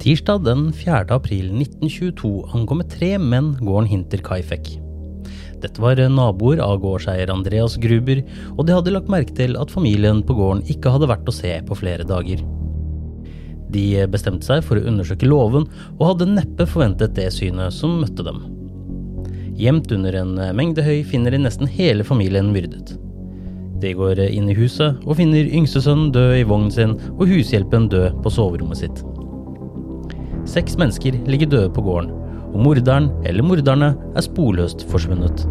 Tirsdag den 4. april 1922 ankommer tre menn gården Hinter Kaifek. Dette var naboer av gårdseier Andreas Gruber, og de hadde lagt merke til at familien på gården ikke hadde vært å se på flere dager. De bestemte seg for å undersøke låven, og hadde neppe forventet det synet som møtte dem. Gjemt under en mengde høy finner de nesten hele familien myrdet. De går inn i huset og finner yngstesønnen død i vognen sin og hushjelpen død på soverommet sitt. Seks mennesker ligger døde på gården, og morderen eller morderne er sporløst forsvunnet.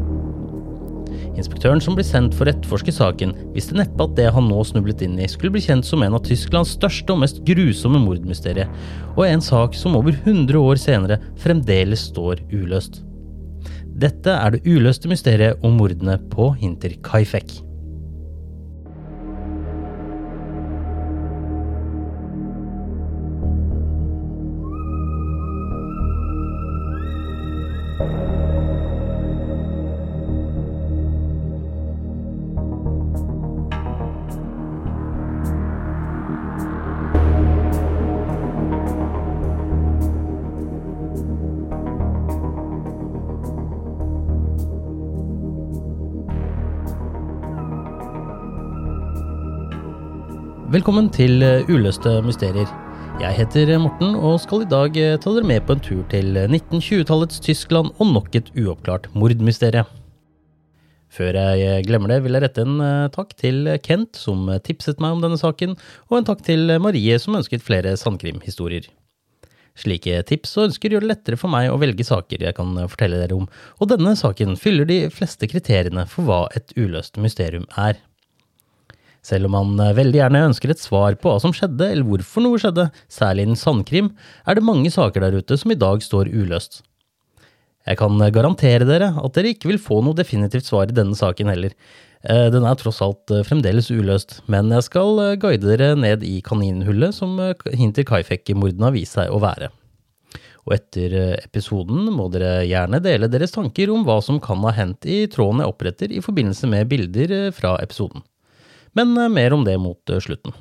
Inspektøren som blir sendt for å etterforske saken, visste neppe at det han nå snublet inn i, skulle bli kjent som en av Tysklands største og mest grusomme mordmysterier, og en sak som over 100 år senere fremdeles står uløst. Dette er det uløste mysteriet om mordene på Hinter Velkommen til eh, Uløste mysterier. Jeg heter Morten og skal i dag eh, ta dere med på en tur til 1920-tallets Tyskland og nok et uoppklart mordmysterie. Før jeg eh, glemmer det, vil jeg rette en takk til Kent, som tipset meg om denne saken, og en takk til Marie, som ønsket flere sandkrimhistorier. Slike tips og ønsker gjør det lettere for meg å velge saker jeg kan fortelle dere om, og denne saken fyller de fleste kriteriene for hva et uløst mysterium er. Selv om man eh, veldig gjerne ønsker et svar på hva som skjedde, eller hvorfor noe skjedde, særlig innen sandkrim, er det mange saker der ute som i dag står uløst. Jeg kan eh, garantere dere at dere ikke vil få noe definitivt svar i denne saken heller. Eh, den er tross alt fremdeles uløst, men jeg skal guide dere ned i kaninhullet som Hinter Kaifek-mordene har vist seg å være. Og etter episoden må dere gjerne dele deres tanker om hva som kan ha hendt i tråden jeg oppretter i forbindelse med bilder fra episoden men eh, mer om det mot eh, slutten.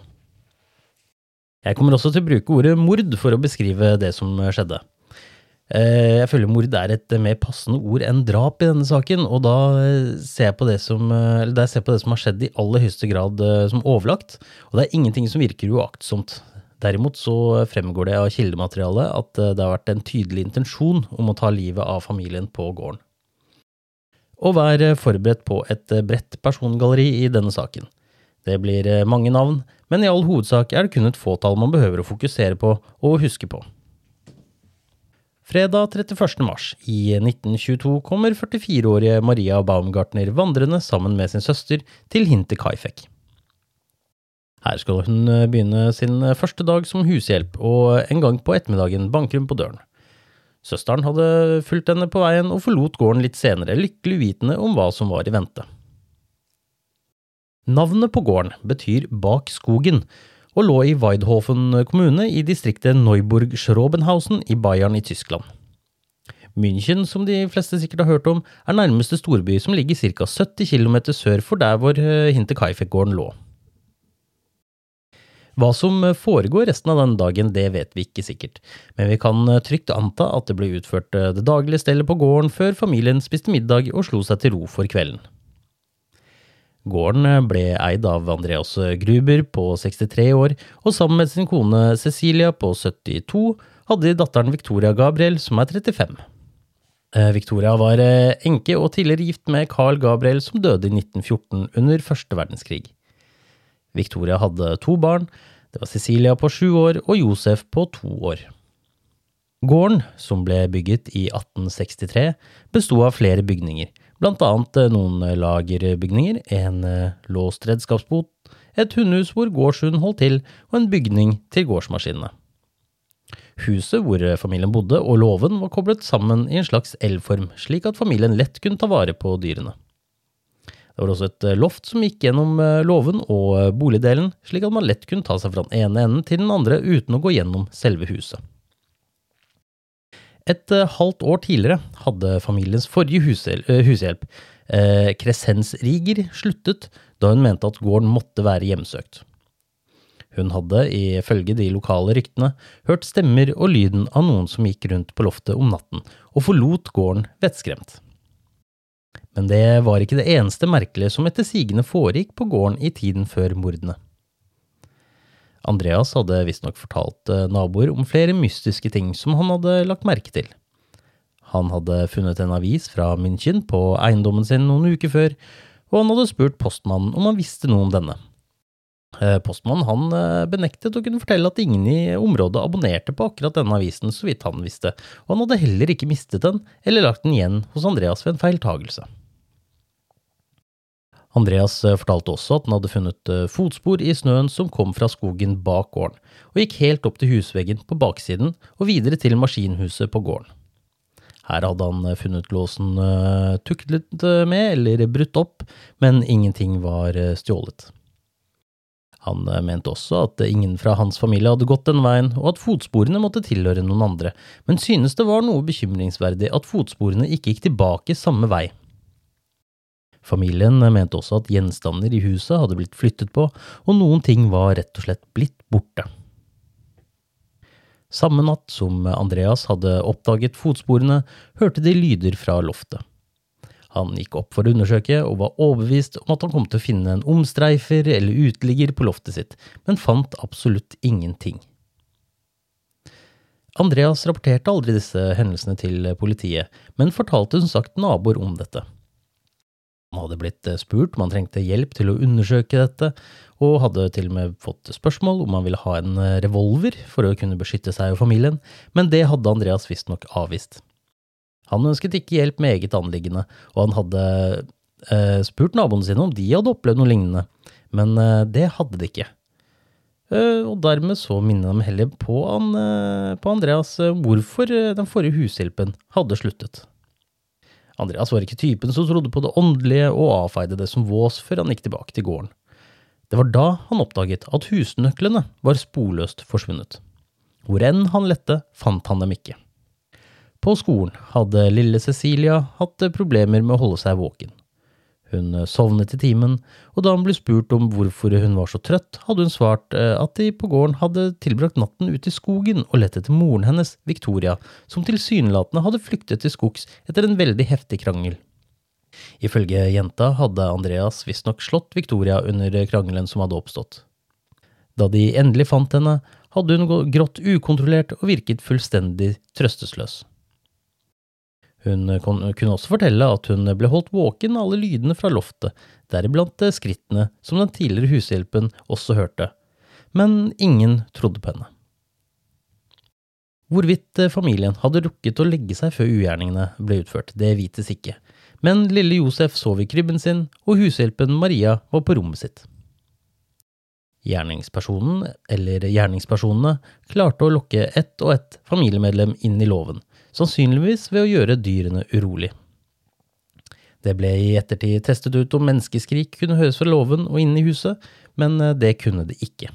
Jeg kommer også til å bruke ordet mord for å beskrive det som eh, skjedde. Jeg føler mord er et mer passende ord enn drap i denne saken, og da ser jeg på det som, ser på det som har skjedd i aller høyeste grad som overlagt, og det er ingenting som virker uaktsomt. Derimot så fremgår det av kildematerialet at det har vært en tydelig intensjon om å ta livet av familien på gården. Og vær forberedt på et bredt persongalleri i denne saken. Det blir eh, mange navn, men i all hovedsak er det kun et fåtall man behøver å fokusere på og huske på. Fredag 31. mars i 1922 kommer 44-årige Maria Baumgartner vandrende sammen med sin søster til Hinter Kaifek. Her skal hun eh, begynne sin første dag som hushjelp, og en gang på ettermiddagen banker hun på døren. Søsteren hadde fulgt henne på veien og forlot gården litt senere, lykkelig uvitende om hva som var i vente. Navnet på gården betyr Bak skogen, og lå i Weidhofen kommune i distriktet Neuburg-Schrobenhausen i Bayern i Tyskland. München, som de fleste sikkert har hørt om, er nærmeste storby som ligger ca. 70 km sør for der hvor eh, Hinterkaifeck-gården lå. Hva som foregår resten av den dagen, det vet vi ikke sikkert, men vi kan eh, trygt anta at det ble utført eh, det daglige stellet på gården før familien spiste middag og slo seg til ro for kvelden. Gården ble eid av Andreas Gruber på 63 år, og sammen med sin kone Cecilia på 72 hadde de datteren Victoria Gabriel som er 35. Eh, Victoria var eh, enke og tidligere gift med Carl Gabriel, som døde i 1914 under første verdenskrig. Victoria hadde to barn. Det var Cecilia på sju år og Josef på to år. Gården, som ble bygget i 1863, besto av flere bygninger, blant annet eh, noen lagerbygninger, en låst redskapsbot, et hundehus hvor gårdshunden holdt til, og en bygning til gårdsmaskinene. Huset hvor familien bodde og låven var koblet sammen i en slags L-form, slik at familien lett kunne ta vare på dyrene. Det var også et eh, loft som gikk gjennom eh, låven og eh, boligdelen, slik at man lett kunne ta seg fra den ene enden til den andre uten å gå gjennom selve huset. Et halvt år tidligere hadde familiens forrige hushjelp, Kresens Riger, sluttet da hun mente at gården måtte være hjemsøkt. Hun hadde, ifølge de lokale ryktene, hørt stemmer og lyden av noen som gikk rundt på loftet om natten, og forlot gården vettskremt. Men det var ikke det eneste merkelige som etter sigende foregikk på gården i tiden før mordene. Andreas hadde visstnok fortalt eh, naboer om flere mystiske ting som han hadde lagt merke til. Han hadde funnet en avis fra München på eiendommen sin noen uker før, og han hadde spurt postmannen om han visste noe om denne. Eh, postmannen han eh, benektet å kunne fortelle at ingen i området abonnerte på akkurat denne avisen, så vidt han visste, og han hadde heller ikke mistet den eller lagt den igjen hos Andreas ved en feiltagelse. Andreas eh, fortalte også at han hadde funnet fotspor i snøen som kom fra skogen bak gården, og gikk helt opp til husveggen på baksiden og videre til maskinhuset på gården. Her hadde han funnet låsen tuklet med eller brutt opp, men ingenting var stjålet. Han eh, mente også at ingen fra hans familie hadde gått den veien, og at fotsporene måtte tilhøre noen andre, men synes det var noe bekymringsverdig at fotsporene ikke gikk tilbake samme vei. Familien mente også at gjenstander i huset hadde blitt flyttet på, og noen ting var rett og slett blitt borte. Samme natt som Andreas hadde oppdaget fotsporene, hørte de lyder fra loftet. Han gikk opp for å undersøke, og var overbevist om at han kom til å finne en omstreifer eller uteligger på loftet sitt, men fant absolutt ingenting. Andreas rapporterte aldri disse hendelsene til politiet, men fortalte som sagt naboer om dette. Han hadde blitt spurt om han trengte hjelp til å undersøke dette, og hadde til og med fått spørsmål om han ville ha en revolver for å kunne beskytte seg og familien, men det hadde Andreas visstnok avvist. Han ønsket ikke hjelp med eget anliggende, og han hadde eh, spurt naboene sine om de hadde opplevd noe lignende, men eh, det hadde de ikke. Eh, og dermed så minner de heller på, han, eh, på Andreas eh, hvorfor eh, den forrige hushjelpen hadde sluttet. Andreas var ikke typen som trodde på det åndelige og avfeide det som vås før han gikk tilbake til gården. Det var da han oppdaget at husnøklene var sporløst forsvunnet. Hvor enn han lette, fant han dem ikke. På skolen hadde lille Cecilia hatt problemer med å holde seg våken. Hun sovnet i timen, og da hun ble spurt om hvorfor hun var så trøtt, hadde hun svart eh, at de på gården hadde tilbrakt natten ute i skogen og lett etter moren hennes, Victoria, som tilsynelatende hadde flyktet til skogs etter en veldig heftig krangel. Ifølge jenta hadde Andreas visstnok slått Victoria under krangelen som hadde oppstått. Da de endelig fant henne, hadde hun grått ukontrollert og virket fullstendig trøstesløs. Hun kunne også fortelle at hun ble holdt våken av alle lydene fra loftet, deriblant skrittene som den tidligere hushjelpen også hørte, men ingen trodde på henne. Hvorvidt familien hadde rukket å legge seg før ugjerningene ble utført, det vites ikke, men lille Josef sov i krybben sin, og hushjelpen Maria var på rommet sitt. Gjerningspersonen, eller gjerningspersonene, klarte å lokke ett og ett familiemedlem inn i låven, sannsynligvis ved å gjøre dyrene urolig. Det ble i ettertid testet ut om menneskeskrik kunne høres fra låven og inne i huset, men eh, det kunne det ikke.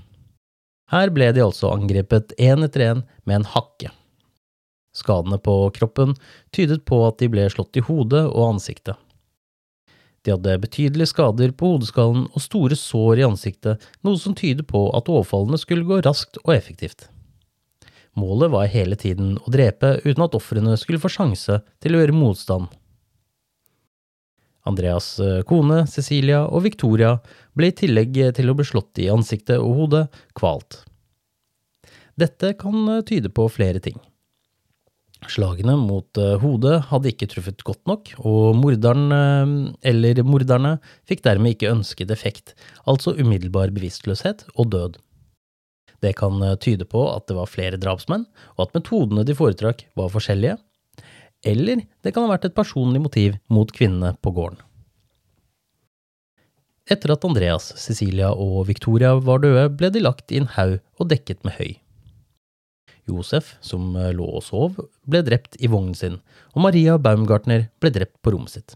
Her ble de altså angrepet én etter én med en hakke. Skadene på kroppen tydet på at de ble slått i hodet og ansiktet. De hadde betydelige skader på hodeskallen og store sår i ansiktet, noe som tyder på at overfallene skulle gå raskt og effektivt. Målet var hele tiden å drepe uten at ofrene skulle få sjanse til å gjøre motstand. Andreas' eh, kone, Cecilia og Victoria ble i tillegg til å bli slått i ansiktet og hodet, kvalt. Dette kan eh, tyde på flere ting. Slagene mot eh, hodet hadde ikke truffet godt nok, og morderen eller morderne fikk dermed ikke ønsket effekt, altså umiddelbar bevisstløshet og død. Det kan tyde på at det var flere drapsmenn, og at metodene de foretrakk var forskjellige, eller det kan ha vært et personlig motiv mot kvinnene på gården. Etter at Andreas, Cecilia og Victoria var døde, ble de lagt i en haug og dekket med høy. Josef, som lå og sov, ble drept i vognen sin, og Maria Baumgartner ble drept på rommet sitt.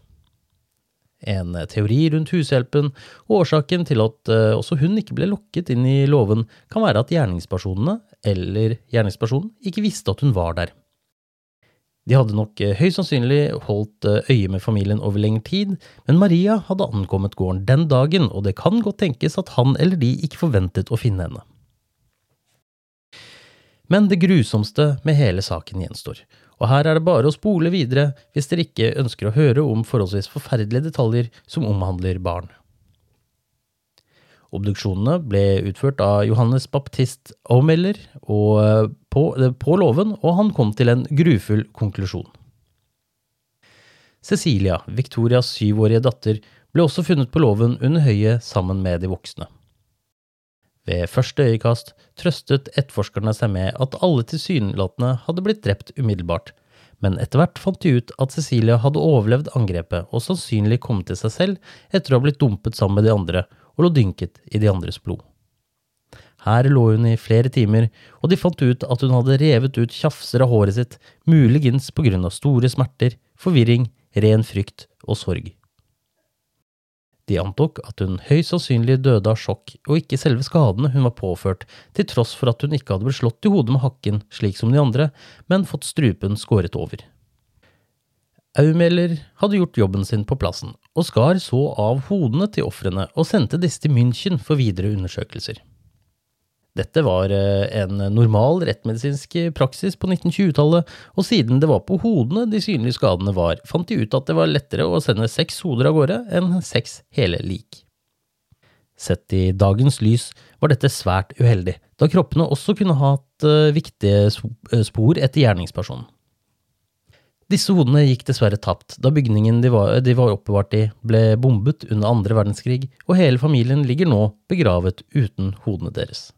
En teori rundt hushjelpen og årsaken til at eh, også hun ikke ble lokket inn i låven, kan være at gjerningspersonene, eller gjerningspersonen, ikke visste at hun var der. De hadde nok eh, høyst sannsynlig holdt eh, øye med familien over lengre tid, men Maria hadde ankommet gården den dagen, og det kan godt tenkes at han eller de ikke forventet å finne henne. Men det grusomste med hele saken gjenstår, og her er det bare å spole videre hvis dere ikke ønsker å høre om forholdsvis forferdelige detaljer som omhandler barn. Obduksjonene ble utført av Johannes Baptist Aumeller på, på låven, og han kom til en grufull konklusjon. Cecilia, Victorias syvårige datter, ble også funnet på låven under høyet sammen med de voksne. Ved første øyekast trøstet etterforskerne seg med at alle tilsynelatende hadde blitt drept umiddelbart, men etter hvert fant de ut at Cecilia hadde overlevd angrepet og sannsynlig kommet til seg selv etter å ha blitt dumpet sammen med de andre, og lå dynket i de andres blod. Her lå hun i flere timer, og de fant ut at hun hadde revet ut tjafser av håret sitt, muligens på grunn av store smerter, forvirring, ren frykt og sorg. De antok at hun høyst sannsynlig døde av sjokk og ikke selve skadene hun var påført, til tross for at hun ikke hadde blitt slått i hodet med hakken slik som de andre, men fått strupen skåret over. Aumeller hadde gjort jobben sin på plassen, og skar så av hodene til ofrene og sendte disse til München for videre undersøkelser. Dette var eh, en normal rettmedisinsk praksis på 1920-tallet, og siden det var på hodene de synlige skadene var, fant de ut at det var lettere å sende seks hoder av gårde enn seks hele lik. Sett i dagens lys var dette svært uheldig, da kroppene også kunne ha hatt eh, viktige spor etter gjerningspersonen. Disse hodene gikk dessverre tapt da bygningen de var, de var, oppbevart i ble bombet under andre verdenskrig, og hele familien ligger nå begravet uten hodene deres.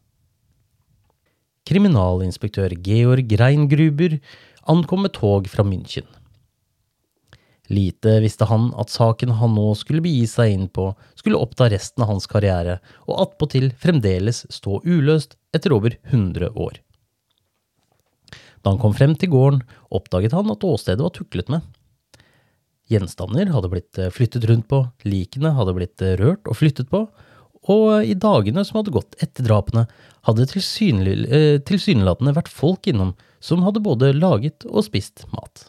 Kriminalinspektør Georg Reingruber ankom med tog fra München. Lite visste han at saken han nå skulle begi seg inn på, skulle oppta resten av hans karriere, og attpåtil fremdeles stå uløst etter over 100 år. Da han kom frem til gården, oppdaget han at åstedet var tuklet med. Gjenstander hadde blitt eh, flyttet rundt på, likene hadde blitt eh, rørt og flyttet på, og i dagene som hadde gått etter drapene, hadde eh, tilsynelatende vært folk innom som hadde både laget og spist mat.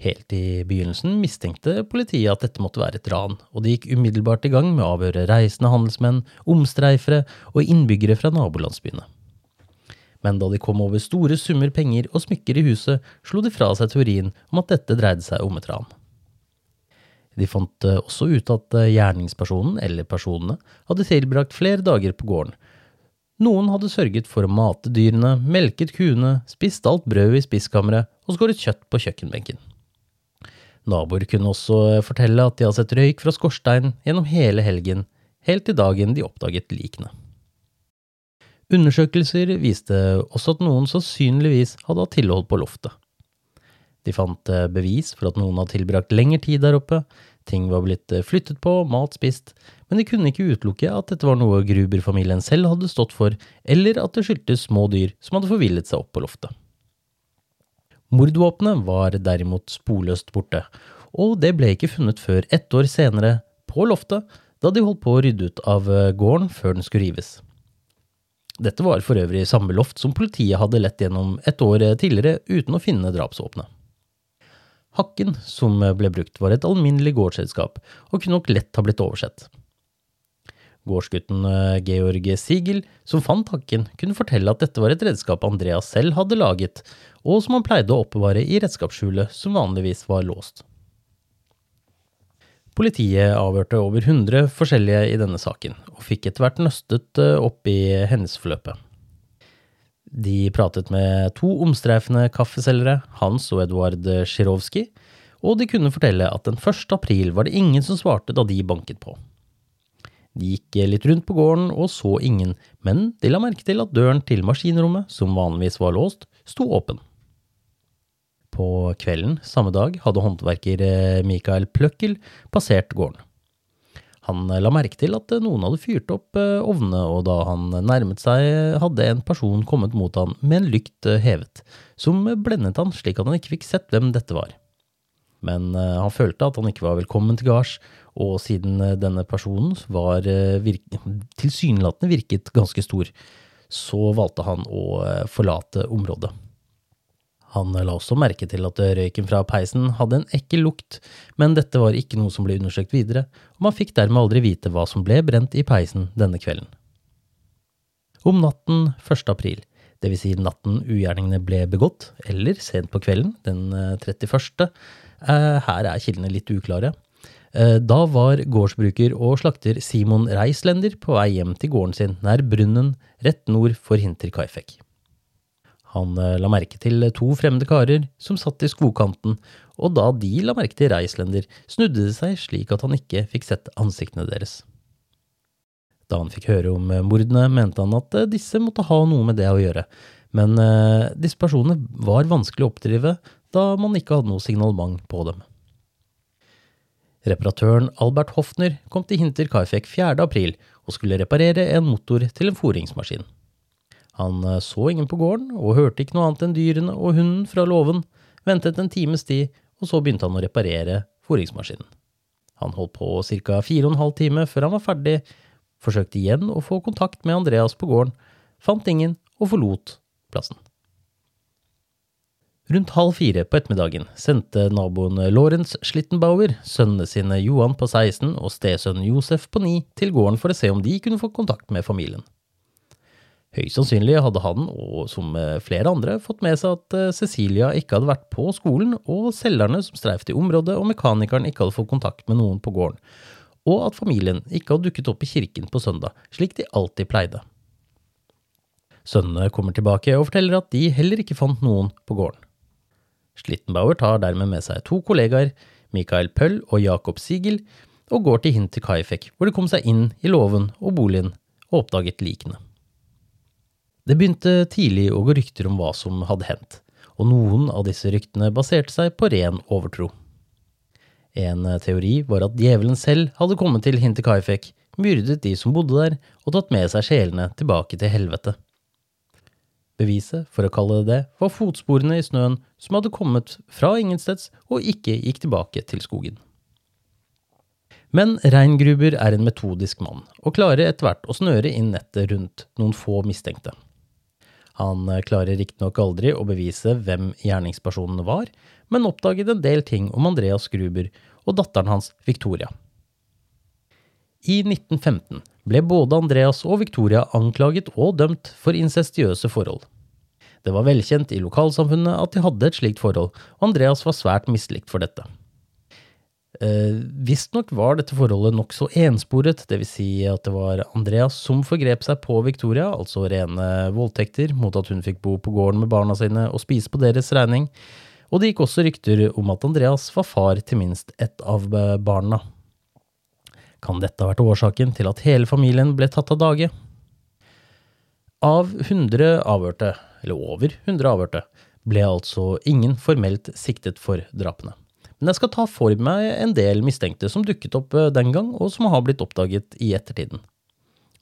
Helt i begynnelsen mistenkte politiet at dette måtte være et ran, og de gikk umiddelbart i gang med å avhøre reisende handelsmenn, omstreifere og innbyggere fra nabolandsbyene men da de kom over store summer penger og smykker i huset, slo de fra seg teorien om at dette dreide seg om et ran. De fant eh, også ut at eh, gjerningspersonen, eller personene, hadde tilbrakt flere dager på gården. Noen hadde sørget for å mate dyrene, melket kuene, spist alt brødet i spiskammeret og skåret kjøtt på kjøkkenbenken. Naboer kunne også eh, fortelle at de hadde sett røyk fra skorsteinen gjennom hele helgen, helt til dagen de oppdaget likene. Undersøkelser viste også at noen sannsynligvis hadde hatt tilhold på loftet. De fant bevis for at noen hadde tilbrakt lengre tid der oppe, ting var blitt eh, flyttet på, mat spist, men de kunne ikke utelukke at dette var noe Gruber-familien selv hadde stått for, eller at det skyldtes små dyr som hadde forvillet seg opp på loftet. Mordvåpenet var derimot sporløst borte, og det ble ikke funnet før ett år senere, på loftet, da de holdt på å rydde ut av eh, gården før den skulle rives. Dette var for øvrig samme loft som politiet hadde lett gjennom et år tidligere uten å finne drapsvåpenet. Hakken som ble brukt var et alminnelig gårdsredskap, og kunne nok lett ha blitt oversett. Gårdsgutten eh, Georg Siegel, som fant hakken, kunne fortelle at dette var et redskap Andreas selv hadde laget, og som han pleide å oppbevare i redskapsskjulet som vanligvis var låst. Politiet avhørte over 100 forskjellige i denne saken, og fikk etter hvert nøstet eh, opp i hendelsesforløpet. De pratet med to omstreifende kaffeselgere, Hans og Eduard Sjirovskij, og de kunne fortelle at den 1. april var det ingen som svarte da de banket på. De gikk litt rundt på gården og så ingen, men de la merke til at døren til maskinrommet, som vanligvis var låst, sto åpen. På kvelden samme dag hadde håndverker eh, Mikael Pløkkel passert gården. Han eh, la merke til at eh, noen hadde fyrt opp ovnene, og da han nærmet seg, hadde en person kommet mot han med en lykt hevet, som blendet han slik at han ikke fikk sett hvem dette var. Men han følte at han ikke var velkommen til gards, og siden denne personen var virke, tilsynelatende virket ganske stor, så valgte han å forlate området. Han la også merke til at røyken fra peisen hadde en ekkel lukt, men dette var ikke noe som ble undersøkt videre, og man fikk dermed aldri vite hva som ble brent i peisen denne kvelden. Om natten 1. april, dvs. Si natten ugjerningene ble begått, eller sent på kvelden, den 31., eh, her er kildene litt uklare, eh, da var gårdsbruker og slakter Simon Reislender på vei hjem til gården sin nær Brunnen, rett nord for Hinterkaifek. Han eh, la merke til to fremmede karer som satt i skogkanten, og da de la merke til Reislender, snudde det seg slik at han ikke fikk sett ansiktene deres. Da han fikk høre om mordene, mente han at eh, disse måtte ha noe med det å gjøre, men eh, disse personene var vanskelig å oppdrive da man ikke hadde noe signalement på dem. Reparatøren Albert Hofner kom til Hinter Kaifek 4. april og skulle reparere en motor til en foringsmaskin. Han eh, så ingen på gården, og hørte ikke noe annet enn dyrene og hunden fra låven, ventet en times tid, og så begynte han å reparere fôringsmaskinen. Han holdt på ca. fire og en halv time før han var ferdig, forsøkte igjen å få kontakt med Andreas på gården, fant ingen og forlot plassen. Rundt halv fire på ettermiddagen sendte naboen Lorentz Schlittenbauer sønnene sine Johan på 16 og stesønnen Josef på 9 til gården for å se om de kunne få kontakt med familien. Høyst sannsynlig hadde han, og som flere andre, fått med seg at eh, Cecilia ikke hadde vært på skolen, og selgerne som streifet i området, og mekanikeren ikke hadde fått kontakt med noen på gården, og at familien ikke hadde dukket opp i kirken på søndag, slik de alltid pleide. Sønnene kommer tilbake og forteller at de heller ikke fant noen på gården. Slittenbauer tar dermed med seg to kollegaer, Mikael Pøll og Jakob Sigel, og går til Hinterkaifek, Kaifek, hvor de kom seg inn i låven og boligen og oppdaget likene. Det begynte tidlig å gå rykter om hva som hadde hendt, og noen av disse ryktene baserte seg på ren overtro. En teori var at djevelen selv hadde kommet til Hinterkaifek, myrdet de som bodde der, og tatt med seg sjelene tilbake til helvete. Beviset, for å kalle det det, var fotsporene i snøen som hadde kommet fra ingensteds og ikke gikk tilbake til skogen. Men Reingruber er en metodisk mann, og klarer etter hvert å snøre inn nettet rundt noen få mistenkte. Han eh, klarer riktignok aldri å bevise hvem gjerningspersonen var, men oppdaget en del ting om Andreas Gruber og datteren hans Victoria. I 1915 ble både Andreas og Victoria anklaget og dømt for incestiøse forhold. Det var velkjent i lokalsamfunnet at de hadde et slikt forhold, og Andreas var svært mislikt for dette. Eh, Visstnok var dette forholdet nokså ensporet, dvs. Si at det var Andreas som forgrep seg på Victoria, altså rene voldtekter, mot at hun fikk bo på gården med barna sine og spise på deres regning, og det gikk også rykter om at Andreas var far til minst ett av barna. Kan dette ha vært årsaken til at hele familien ble tatt av dage? Av 100 avhørte, eller over 100 avhørte, ble altså ingen formelt siktet for drapene. Men jeg skal ta for meg en del mistenkte som dukket opp eh, den gang, og som har blitt oppdaget i ettertiden.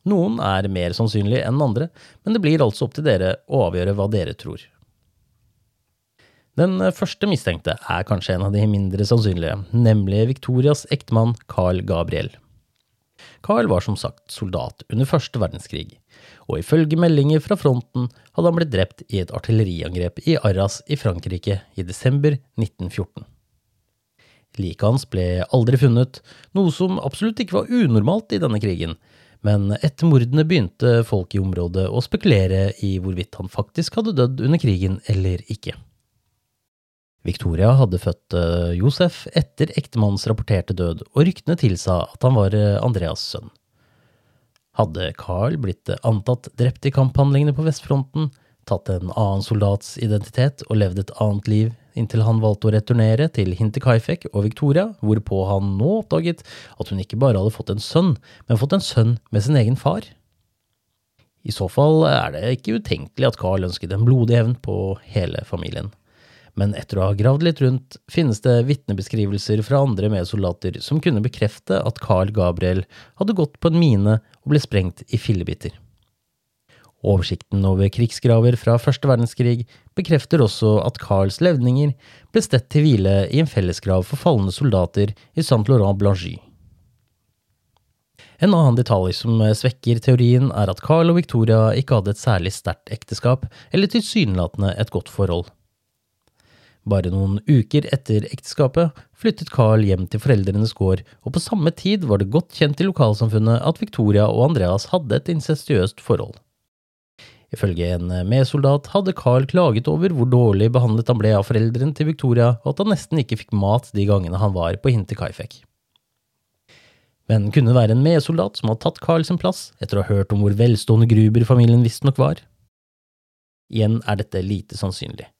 Noen er mer sannsynlig enn andre, men det blir altså opp til dere å avgjøre hva dere tror. Den første mistenkte er kanskje en av de mindre sannsynlige, nemlig Victorias ektemann Carl Gabriel. Carl var som sagt soldat under første verdenskrig, og ifølge meldinger fra fronten hadde han blitt drept i et artilleriangrep i Arras i Frankrike i desember 1914. Liket hans ble aldri funnet, noe som absolutt ikke var unormalt i denne krigen, men etter mordene begynte folk i området å spekulere i hvorvidt han faktisk hadde dødd under krigen eller ikke. Victoria hadde født eh, Josef etter ektemannens rapporterte død, og ryktene tilsa at han var eh, Andreas' sønn. Hadde Carl blitt eh, antatt drept i kamphandlingene på vestfronten, tatt en annen soldats identitet og levd et annet liv inntil han valgte å returnere til Hinterkaifek og Victoria, hvorpå han nå oppdaget at hun ikke bare hadde fått en sønn, men fått en sønn med sin egen far. I så fall er det ikke utenkelig at Carl ønsket en blodig hevn på hele familien men etter å ha gravd litt rundt, finnes det vitnebeskrivelser fra andre medsoldater som kunne bekrefte at Carl Gabriel hadde gått på en mine og ble sprengt i fillebiter. Oversikten over krigsgraver fra første verdenskrig bekrefter også at Carls levninger ble stedt til hvile i en fellesgrav for falne soldater i Saint Laurent Blangy. En annen detalj som svekker teorien, er at Carl og Victoria ikke hadde et særlig sterkt ekteskap, eller tilsynelatende et godt forhold. Bare noen uker etter ekteskapet flyttet Carl hjem til foreldrenes gård, og på samme tid var det godt kjent i lokalsamfunnet at Victoria og Andreas hadde et incestuøst forhold. Ifølge en medsoldat hadde Carl klaget over hvor dårlig behandlet han ble av foreldrene til Victoria, og at han nesten ikke fikk mat de gangene han var på Hinterkaifek. Men kunne det være en medsoldat som hadde tatt Carl sin plass, etter å ha hørt om hvor velstående Gruber familien visstnok var? Igjen er dette lite sannsynlig.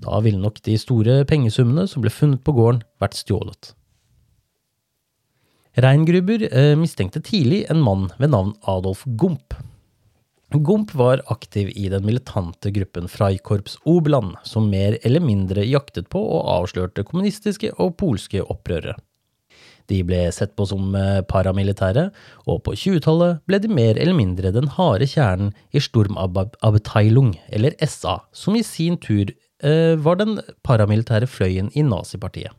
Da ville nok de store pengesummene som ble funnet på gården, vært stjålet. Reingruber eh, mistenkte tidlig en mann ved navn Adolf Gump. Gump var aktiv i den militante gruppen Freikorps Obland, som mer eller mindre jaktet på og avslørte kommunistiske og polske opprørere. De ble sett på som eh, paramilitære, og på 20-tallet ble de mer eller mindre den harde kjernen i Sturmabteilung, eller SA, som i sin tur Eh, var den paramilitære fløyen i nazipartiet.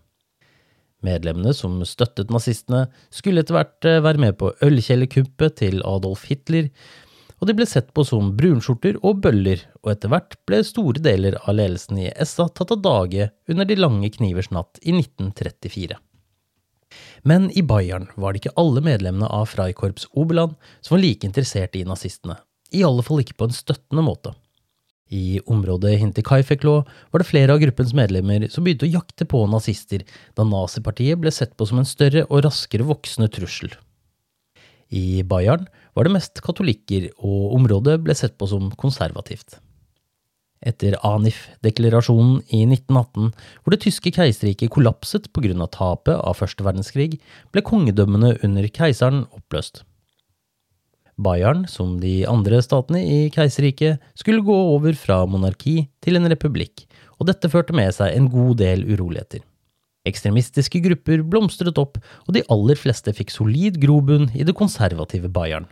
Medlemmene som støttet nazistene, skulle etter hvert eh, være med på ølkjellerkuppet til Adolf Hitler, og de ble sett på som brunskjorter og bøller, og etter hvert ble store deler av ledelsen i SA tatt av dage under De lange knivers natt i 1934. Men i Bayern var det ikke alle medlemmene av Freikorps Obeland som var like interessert i nazistene, i alle fall ikke på en støttende måte. I området Hinterkaifek lå, var det flere av gruppens medlemmer som begynte å jakte på nazister, da nazipartiet ble sett på som en større og raskere voksende trussel. I Bayern var det mest katolikker, og området ble sett på som konservativt. Etter Anif-deklarasjonen i 1918, hvor det tyske keiserriket kollapset av tapet av første verdenskrig, ble kongedømmene under keiseren oppløst. Bayern, som de andre statene i keiserriket, skulle gå over fra monarki til en republikk, og dette førte med seg en god del uroligheter. Ekstremistiske grupper blomstret opp, og de aller fleste fikk solid grobunn i det konservative Bayern.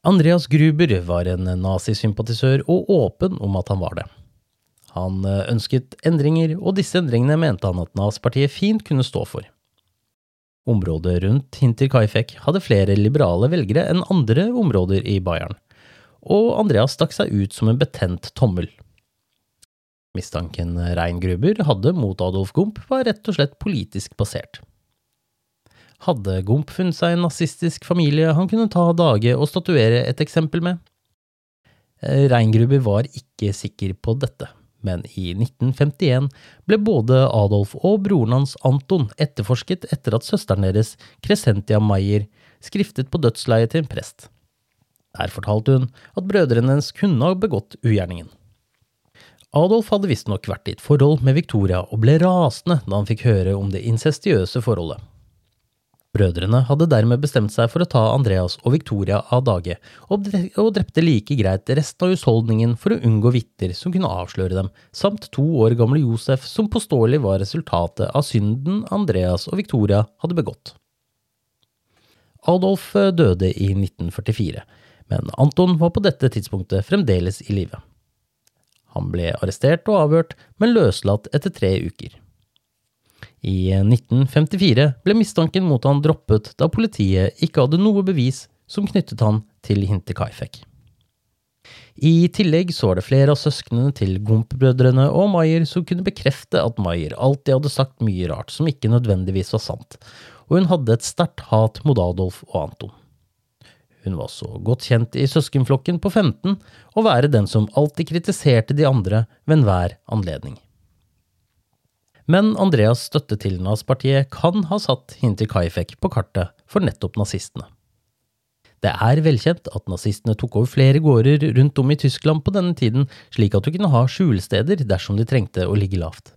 Andreas Gruber var en nazisympatisør og åpen om at han var det. Han eh, ønsket endringer, og disse endringene mente han at nazipartiet fint kunne stå for. Området rundt Hinterkaifek hadde flere liberale velgere enn andre områder i Bayern, og Andreas stakk seg ut som en betent tommel. Mistanken Reingruber hadde mot Adolf Gump, var rett og slett politisk basert. Hadde Gump funnet seg en nazistisk familie han kunne ta dage og statuere et eksempel med? Reingruber var ikke sikker på dette men i 1951 ble både Adolf og broren hans Anton etterforsket etter at søsteren deres, Crescentia Maier, skriftet på dødsleiet til en prest. Der fortalte hun at brødrene hennes kunne ha begått ugjerningen. Adolf hadde visstnok vært i et forhold med Victoria og ble rasende da han fikk høre om det incestiøse forholdet. Brødrene hadde dermed bestemt seg for å ta Andreas og Victoria av dage, og drepte like greit resten av husholdningen for å unngå vitner som kunne avsløre dem, samt to år gamle Josef, som påståelig var resultatet av synden Andreas og Victoria hadde begått. Adolf eh, døde i 1944, men Anton var på dette tidspunktet fremdeles i live. Han ble arrestert og avhørt, men løslatt etter tre uker. I 1954 ble mistanken mot han droppet da politiet ikke hadde noe bevis som knyttet han til Hinterkaifeck. I tillegg så var det flere av søsknene til Gump-brødrene og Maier som kunne bekrefte at Maier alltid hadde sagt mye rart som ikke nødvendigvis var sant, og hun hadde et sterkt hat mot Adolf og Anton. Hun var så godt kjent i søskenflokken på 15 å være den som alltid kritiserte de andre ved enhver anledning. Men Andreas støtte til Nazpartiet kan ha satt Hinti Kaifek på kartet for nettopp nazistene. Det er velkjent at nazistene tok over flere gårder rundt om i Tyskland på denne tiden, slik at du kunne ha skjulesteder dersom de trengte å ligge lavt.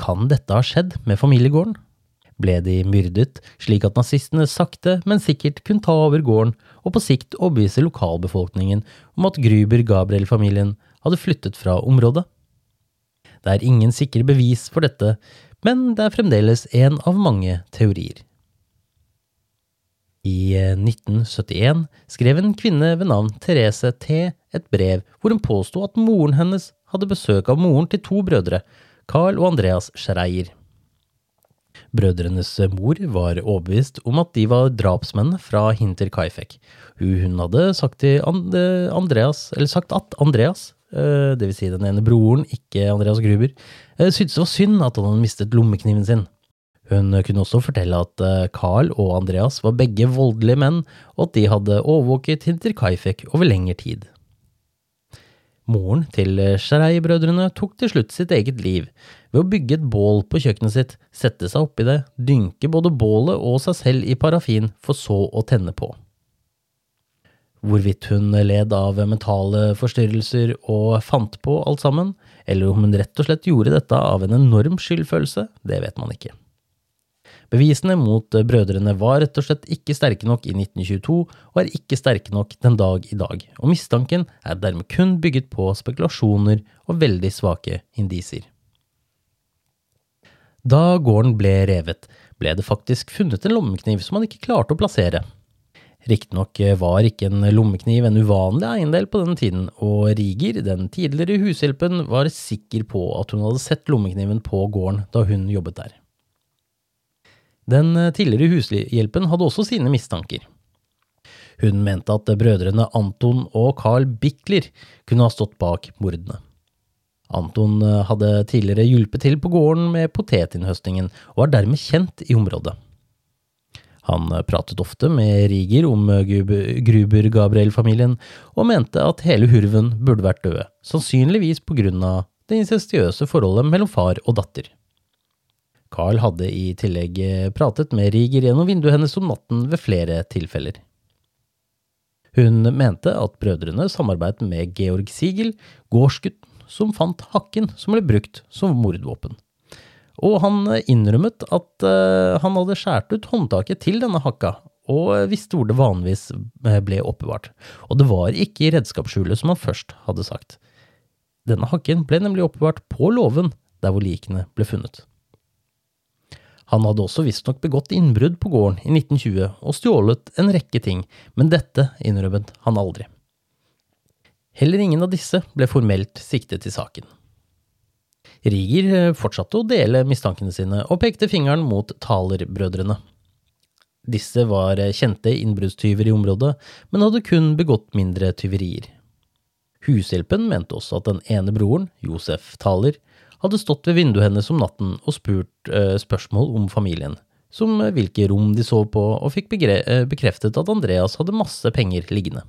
Kan dette ha skjedd med familiegården? Ble de myrdet, slik at nazistene sakte, men sikkert kunne ta over gården og på sikt overbevise lokalbefolkningen om at Gruber-Gabriel-familien hadde flyttet fra området? Det er ingen sikre bevis for dette, men det er fremdeles en av mange teorier. I 1971 eh, skrev en kvinne ved navn Therese T. et brev hvor hun påsto at moren hennes hadde besøk av moren til to brødre, Carl og Andreas Schreier. Brødrenes mor var overbevist om at de var drapsmenn fra Hinter Kaifek. Hun hadde sagt, Andreas, sagt at Andreas, dvs. Si den ene broren, ikke Andreas Gruber, eh, syntes det var synd at han hadde mistet lommekniven sin. Hun kunne også fortelle at eh, Carl og Andreas var begge voldelige menn, og at de hadde overvåket Hinter Kaifek over lengre tid. Moren til Sharei-brødrene tok til slutt sitt eget liv ved å bygge et bål på kjøkkenet sitt, sette seg oppi det, dynke både bålet og seg selv i parafin, for så å tenne på. Hvorvidt hun led av mentale forstyrrelser og fant på alt sammen, eller om hun rett og slett gjorde dette av en enorm skyldfølelse, det vet man ikke. Bevisene mot brødrene var rett og slett ikke sterke nok i 1922, og er ikke sterke nok den dag i dag, og mistanken er dermed kun bygget på spekulasjoner og veldig svake indisier. Da gården ble revet, ble det faktisk funnet en lommekniv som man ikke klarte å plassere. Riktignok eh, var ikke en lommekniv en uvanlig eiendel på den tiden, og Riger, den tidligere hushjelpen, var sikker på at hun hadde sett lommekniven på gården da hun jobbet der. Den eh, tidligere hushjelpen hadde også sine mistanker. Hun mente at brødrene Anton og Carl Bickler kunne ha stått bak mordene. Anton eh, hadde tidligere hjulpet til på gården med potetinnhøstingen, og var dermed kjent i området. Han eh, pratet ofte med Riger om Gruber-Gabriel-familien, og mente at hele hurven burde vært døde, sannsynligvis på grunn av det incestiøse forholdet mellom far og datter. Carl hadde i tillegg eh, pratet med Riger gjennom vinduet hennes om natten ved flere tilfeller. Hun mente at brødrene samarbeidet med Georg Siegel, gårdsgutten som fant hakken som ble brukt som mordvåpen. Og han innrømmet at uh, han hadde skåret ut håndtaket til denne hakka, og visste hvor det vanligvis eh, ble oppbevart. Og det var ikke i redskapsskjulet som han først hadde sagt. Denne hakken ble nemlig oppbevart på låven der hvor likene ble funnet. Han hadde også visstnok begått innbrudd på gården i 1920 og stjålet en rekke ting, men dette innrømmet han aldri. Heller ingen av disse ble formelt siktet i saken. Riger eh, fortsatte å dele mistankene sine og pekte fingeren mot Thaler-brødrene. Disse var eh, kjente innbruddstyver i området, men hadde kun begått mindre tyverier. Hushjelpen mente også at den ene broren, Josef Thaler, hadde stått ved vinduet hennes om natten og spurt uh, spørsmål om familien, som hvilke rom de sov på, og fikk bekreftet at Andreas hadde masse penger liggende.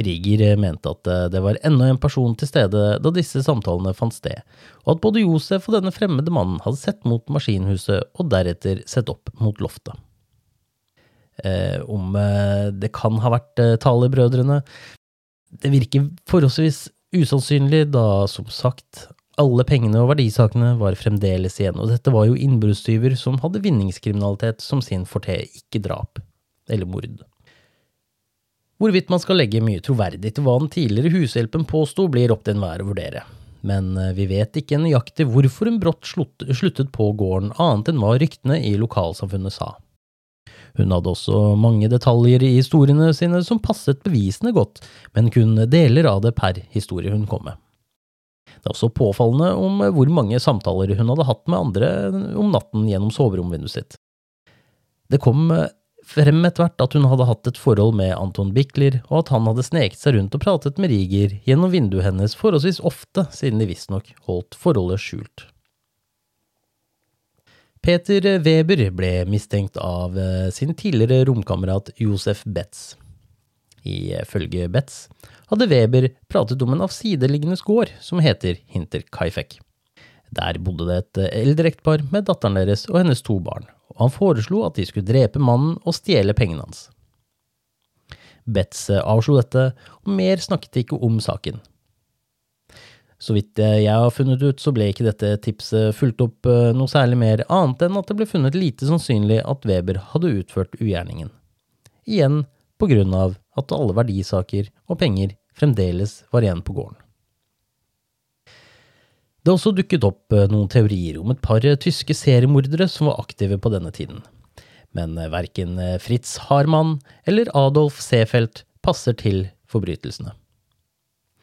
Riger mente at det var enda en person til stede da disse samtalene fant sted, og at både Josef og denne fremmede mannen hadde sett mot maskinhuset og deretter sett opp mot loftet. Eh, om det kan ha vært eh, Thaler-brødrene Det virker forholdsvis usannsynlig, da som sagt alle pengene og verdisakene var fremdeles igjen, og dette var jo innbruddstyver som hadde vinningskriminalitet som sin forte, ikke drap eller mord. Hvorvidt man skal legge mye troverdig til hva den tidligere hushjelpen påsto, blir opp til enhver å vurdere. Men eh, vi vet ikke nøyaktig hvorfor hun brått sluttet på gården, annet enn hva ryktene i lokalsamfunnet sa. Hun hadde også mange detaljer i historiene sine som passet bevisene godt, men kun deler av det per historie hun kom med. Det er også påfallende om hvor mange samtaler hun hadde hatt med andre om natten gjennom soveromvinduet sitt. Det kom frem etter hvert at hun hadde hatt et forhold med Anton Bickler, og at han hadde sneket seg rundt og pratet med Riger gjennom vinduet hennes forholdsvis ofte, siden de visstnok holdt forholdet skjult. Peter Weber ble mistenkt av sin tidligere romkamerat Josef Betz. Ifølge Betz hadde Weber pratet om en avsideliggende gård som heter Hinterkaifeck. Der bodde det et eldre ektepar med datteren deres og hennes to barn, og han foreslo at de skulle drepe mannen og stjele pengene hans. Betz avslo dette, og mer snakket de ikke om saken. Så vidt jeg har funnet ut, så ble ikke dette tipset fulgt opp eh, noe særlig mer, annet enn at det ble funnet lite sannsynlig at Weber hadde utført ugjerningen. Igjen på grunn av at alle verdisaker og penger fremdeles var igjen på gården. Det har også dukket opp eh, noen teorier om et par eh, tyske seriemordere som var aktive på denne tiden, men eh, verken Fritz Harman eller Adolf Seefeld passer til forbrytelsene.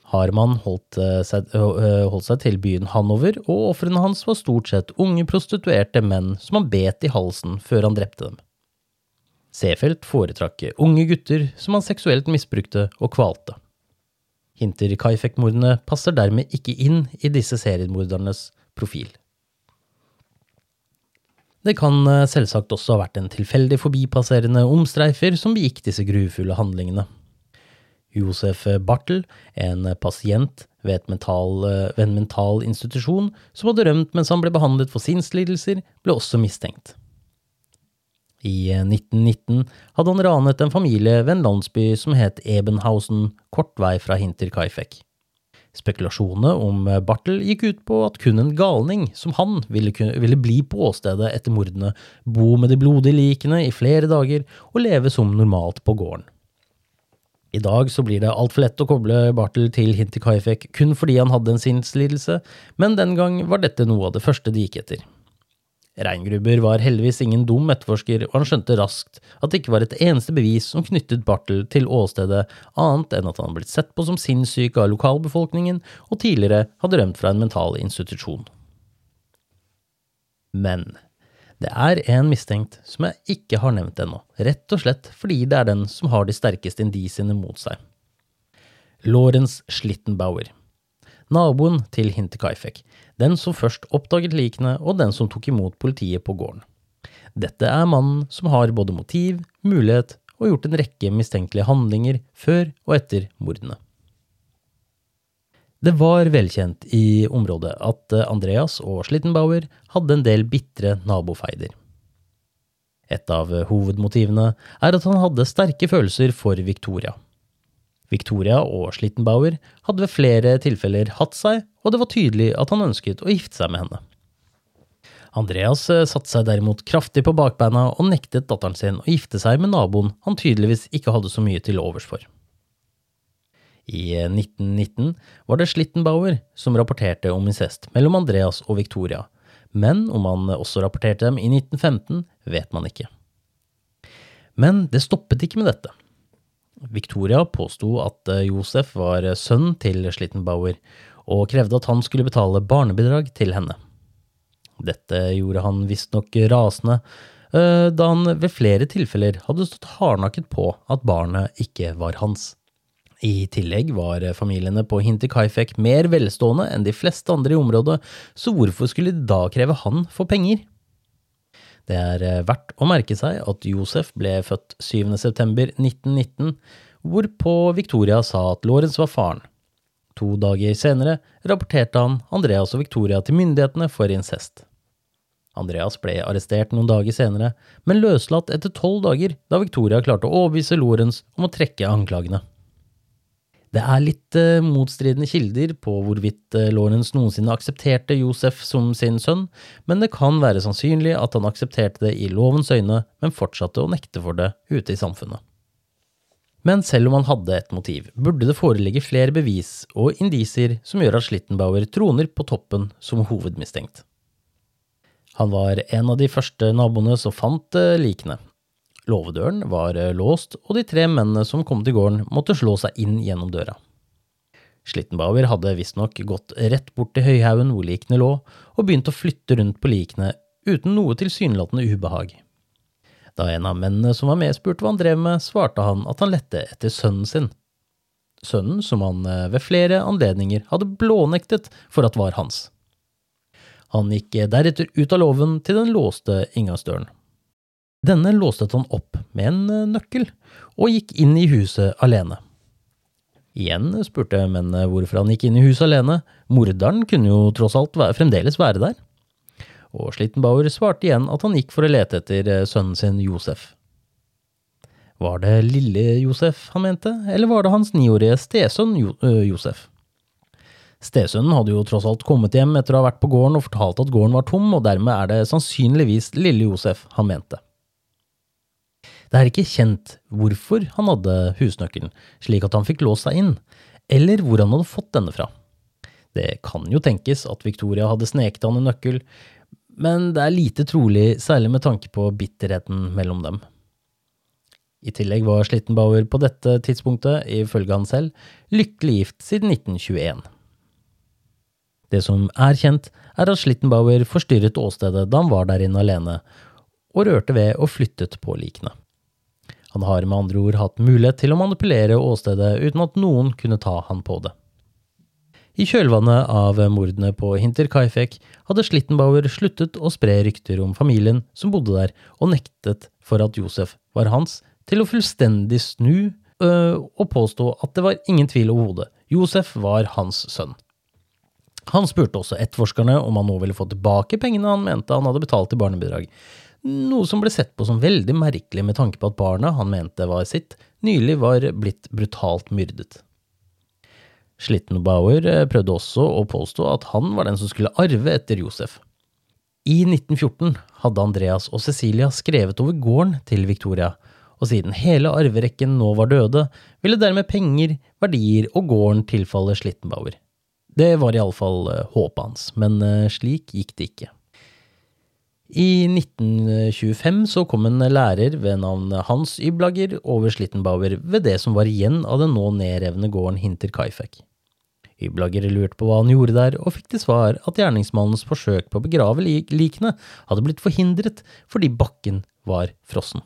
Harman holdt seg, holdt seg til byen Hanover, og ofrene hans var stort sett unge prostituerte menn som han bet i halsen før han drepte dem. Seefeld foretrakk unge gutter som han seksuelt misbrukte og kvalte. Hinter Kaifek-mordene passer dermed ikke inn i disse seriemordernes profil. Det kan eh, selvsagt også ha vært en tilfeldig forbipasserende omstreifer som begikk disse grufulle handlingene. Josef Bartel, en pasient ved, mental, eh, ved en mental institusjon som hadde rømt mens han ble behandlet for sinnslidelser, ble også mistenkt. I 1919 hadde han ranet en familie ved en landsby som het Ebenhausen, kort vei fra Hinterkaifeck. Spekulasjonene om Bartel gikk ut på at kun en galning som han ville, ville bli på åstedet etter mordene, bo med de blodige likene i flere dager og leve som normalt på gården. I dag så blir det altfor lett å koble Bartel til Hinterkaifeck kun fordi han hadde en sinnslidelse, men den gang var dette noe av det første de gikk etter. Reingruber var heldigvis ingen dum etterforsker, og han skjønte raskt at det ikke var et eneste bevis som knyttet Bartel til åstedet, annet enn at han hadde blitt sett på som sinnssyk av lokalbefolkningen og tidligere hadde rømt fra en mental institusjon. Men det er en mistenkt som jeg ikke har nevnt ennå, rett og slett fordi det er den som har de sterkeste indisiene mot seg. Lawrence Schlittenbauer. Naboen til Hinterkaifeck, den som først oppdaget likene og den som tok imot politiet på gården. Dette er mannen som har både motiv, mulighet og gjort en rekke mistenkelige handlinger før og etter mordene. Det var velkjent i området at Andreas og Schlittenbauer hadde en del bitre nabofeider. Et av hovedmotivene er at han hadde sterke følelser for Victoria. Victoria og Schlittenbauer hadde ved flere tilfeller hatt seg, og det var tydelig at han ønsket å gifte seg med henne. Andreas eh, satte seg derimot kraftig på bakbeina og nektet datteren sin å gifte seg med naboen han tydeligvis ikke hadde så mye til overs for. I 1919 eh, var det Schlittenbauer som rapporterte om incest mellom Andreas og Victoria, men om han også rapporterte dem i 1915, vet man ikke. Men det stoppet ikke med dette. Victoria påsto at eh, Josef var sønn til Schlittenbauer, og krevde at han skulle betale barnebidrag til henne. Dette gjorde han visstnok rasende, eh, da han ved flere tilfeller hadde stått hardnakket på at barnet ikke var hans. I tillegg var familiene på Hinterkaifeck mer velstående enn de fleste andre i området, så hvorfor skulle de da kreve han for penger? Det er eh, verdt å merke seg at Josef ble født 7.9.1919, hvorpå Victoria sa at Lawrence var faren. To dager senere rapporterte han Andreas og Victoria til myndighetene for incest. Andreas ble arrestert noen dager senere, men løslatt etter tolv dager da Victoria klarte å overbevise Lawrence om å trekke anklagene. Det er litt uh, motstridende kilder på hvorvidt uh, Lawrence noensinne aksepterte Josef som sin sønn, men det kan være sannsynlig at han aksepterte det i lovens øyne, men fortsatte å nekte for det ute i samfunnet. Men selv om han hadde et motiv, burde det foreligge flere bevis og indisier som gjør at Schlittenbauer troner på toppen som hovedmistenkt. Han var en av de første naboene som fant uh, likene, Låvedøren var eh, låst, og de tre mennene som kom til gården, måtte slå seg inn gjennom døra. Slittenbauer hadde visstnok gått rett bort til høyhaugen hvor likene lå, og begynt å flytte rundt på likene uten noe tilsynelatende ubehag. Da en av mennene som var med, spurte hva han drev med, svarte han at han lette etter sønnen sin. Sønnen som han eh, ved flere anledninger hadde blånektet for at var hans. Han gikk deretter ut av låven til den låste inngangsdøren. Denne låste han opp med en eh, nøkkel, og gikk inn i huset alene. Igjen spurte mennene hvorfor han gikk inn i huset alene, morderen kunne jo tross alt fremdeles være der. Og Schlittenbauer svarte igjen at han gikk for å lete etter eh, sønnen sin Josef. Var det lille Josef han mente, eller var det hans niårige stesønn jo Josef? Stesønnen hadde jo tross alt kommet hjem etter å ha vært på gården og fortalt at gården var tom, og dermed er det sannsynligvis lille Josef han mente. Det er ikke kjent hvorfor han hadde husnøkkelen, slik at han fikk låst seg inn, eller hvor han hadde fått denne fra. Det kan jo tenkes at Victoria hadde sneket han en nøkkel, men det er lite trolig, særlig med tanke på bitterheten mellom dem. I tillegg var Schlittenbauer på dette tidspunktet, ifølge han selv, lykkelig gift siden 1921. Det som er kjent, er at Schlittenbauer forstyrret åstedet da han var der inne alene, og rørte ved og flyttet på likene. Han har med andre ord hatt mulighet til å manipulere åstedet uten at noen kunne ta han på det. I kjølvannet av mordene på Hinterkaifek hadde Schlittenbauer sluttet å spre rykter om familien som bodde der, og nektet for at Josef var hans, til å fullstendig snu øh, og påstå at det var ingen tvil overhodet. Josef var hans sønn. Han spurte også etterforskerne om han nå ville få tilbake pengene han mente han hadde betalt i barnebidrag, noe som ble sett på som veldig merkelig med tanke på at barna han mente var sitt, nylig var blitt brutalt myrdet. Schlittenbauer eh, prøvde også å påstå at han var den som skulle arve etter Josef. I 1914 hadde Andreas og Cecilia skrevet over gården til Victoria, og siden hele arverekken nå var døde, ville dermed penger, verdier og gården tilfalle Schlittenbauer. Det var iallfall eh, håpet hans, men eh, slik gikk det ikke. I 1925 så kom en lærer ved navn Hans Yblager over Slittenbauer ved det som var igjen av den nå nedrevne gården Hinterkaifeck. Yblager lurte på hva han gjorde der, og fikk til svar at gjerningsmannens forsøk på å begrave likene hadde blitt forhindret fordi bakken var frossen.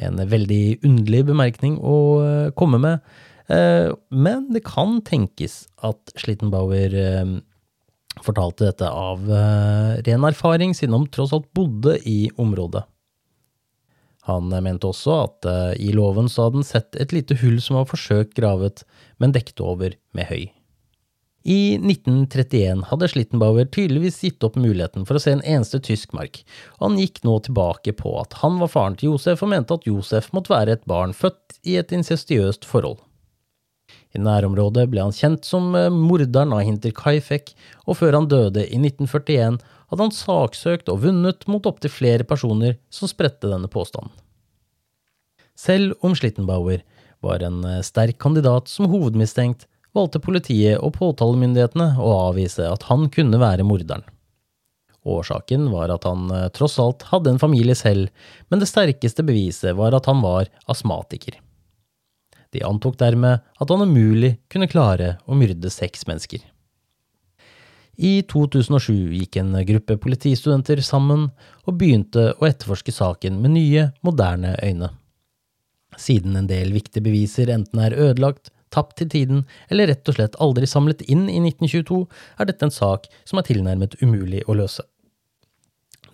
En veldig underlig bemerkning å eh, komme med, eh, men det kan tenkes at Slittenbauer eh, fortalte dette av uh, ren erfaring, siden han tross alt bodde i området. Han mente også at uh, i låven så hadde han sett et lite hull som var forsøkt gravet, men dekket over med høy. I 1931 hadde Schlittenbauer tydeligvis gitt opp muligheten for å se en eneste tysk mark, og han gikk nå tilbake på at han var faren til Josef og mente at Josef måtte være et barn født i et incestiøst forhold. I nærområdet ble han kjent som eh, morderen av Hinter Kaifek, og før han døde i 1941 hadde han saksøkt og vunnet mot opptil flere personer som spredte denne påstanden. Selv om Schlittenbauer var en eh, sterk kandidat som hovedmistenkt, valgte politiet og påtalemyndighetene å avvise at han kunne være morderen. Årsaken var at han eh, tross alt hadde en familie selv, men det sterkeste beviset var at han var astmatiker. De antok dermed at han umulig kunne klare å myrde seks mennesker. I 2007 gikk en gruppe politistudenter sammen og begynte å etterforske saken med nye, moderne øyne. Siden en del viktige beviser enten er ødelagt, tapt til tiden eller rett og slett aldri samlet inn i 1922, er dette en sak som er tilnærmet umulig å løse.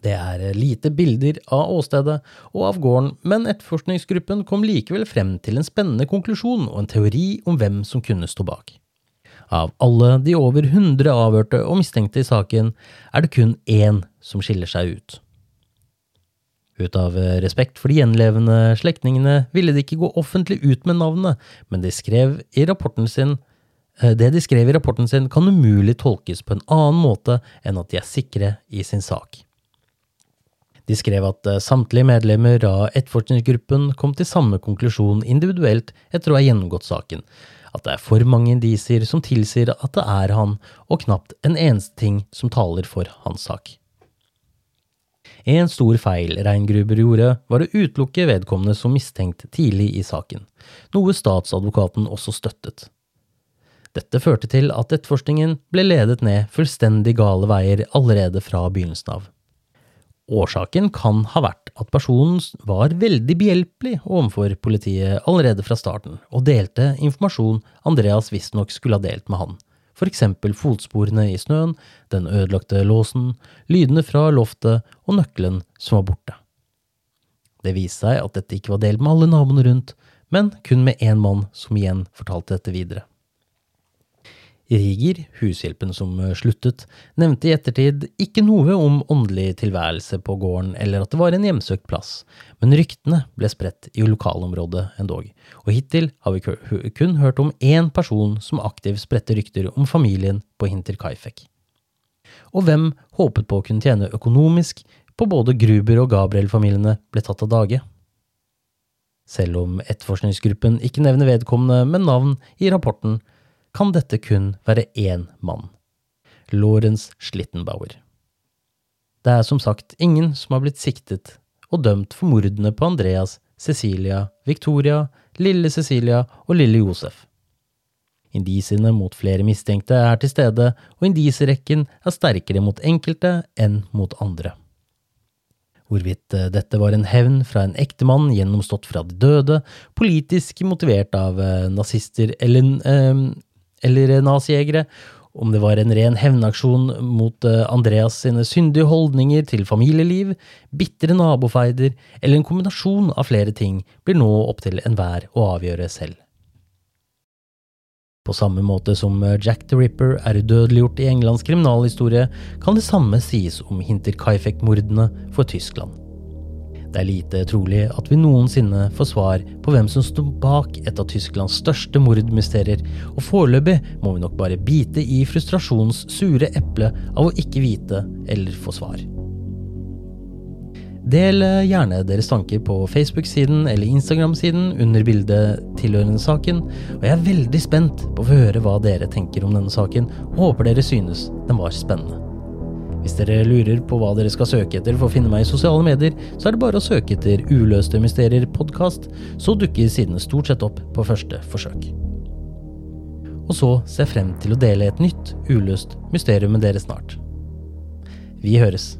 Det er lite bilder av åstedet og av gården, men etterforskningsgruppen kom likevel frem til en spennende konklusjon og en teori om hvem som kunne stå bak. Av alle de over 100 avhørte og mistenkte i saken, er det kun én som skiller seg ut. Ut av respekt for de gjenlevende slektningene ville de ikke gå offentlig ut med navnet, men de skrev i rapporten sin eh, det de skrev i rapporten sin, kan umulig tolkes på en annen måte enn at de er sikre i sin sak. De skrev at eh, samtlige medlemmer av etterforskningsgruppen kom til samme konklusjon individuelt etter å ha gjennomgått saken, at det er for mange indisier som tilsier at det er han, og knapt en eneste ting som taler for hans sak. En stor feil Reingruber gjorde, var å utelukke vedkommende som mistenkt tidlig i saken, noe statsadvokaten også støttet. Dette førte til at etterforskningen ble ledet ned fullstendig gale veier allerede fra begynnelsen av. Årsaken kan ha vært at personen var veldig behjelpelig overfor politiet allerede fra starten, og delte informasjon Andreas visstnok skulle ha delt med han, for eksempel fotsporene i snøen, den ødelagte låsen, lydene fra loftet og nøkkelen som var borte. Det viste seg at dette ikke var delt med alle naboene rundt, men kun med én mann som igjen fortalte dette videre. Riger, hushjelpen som eh, sluttet, nevnte i ettertid ikke noe om åndelig tilværelse på gården eller at det var en hjemsøkt plass, men ryktene ble spredt i lokalområdet endog, og hittil har vi kun hørt om én person som aktivt spredte rykter om familien på Hinterkaifek. Og hvem håpet på å kunne tjene økonomisk på både Gruber og Gabriel-familiene ble tatt av dage? Selv om etterforskningsgruppen ikke nevner vedkommende med navn i rapporten, kan dette kun være én mann. Lorentz Schlittenbauer. Det er som sagt ingen som har blitt siktet og dømt for mordene på Andreas, Cecilia, Victoria, lille Cecilia og lille Josef. Indisiene mot flere mistenkte er til stede, og indisierekken er sterkere mot enkelte enn mot andre. Hvorvidt eh, dette var en hevn fra en ektemann gjennomstått fra de døde, politisk motivert av eh, nazister eller eh, eller nazijegere, om det var en ren hevnaksjon mot eh, Andreas sine syndige holdninger til familieliv, bitre nabofeider eller en kombinasjon av flere ting, blir nå opp til enhver å avgjøre selv. På samme måte som eh, Jack the Ripper er udødeliggjort i Englands kriminalhistorie, kan det samme sies om Hinterkaifeck-mordene for Tyskland. Det er lite trolig at vi noensinne får svar på hvem som sto bak et av Tysklands største mordmysterier, og foreløpig må vi nok bare bite i frustrasjonens sure eple av å ikke vite eller få svar. Del gjerne deres tanker på Facebook-siden eller Instagram-siden under bildet tilhørende saken, og jeg er veldig spent på å få høre hva dere tenker om denne saken, og håper dere synes den var spennende. Hvis dere lurer på hva dere skal søke etter for å finne meg i sosiale medier, så er det bare å søke etter Uløste mysterier podkast, så dukker sidene stort sett opp på første forsøk. Og så ser jeg frem til å dele et nytt uløst mysterium med dere snart. Vi høres.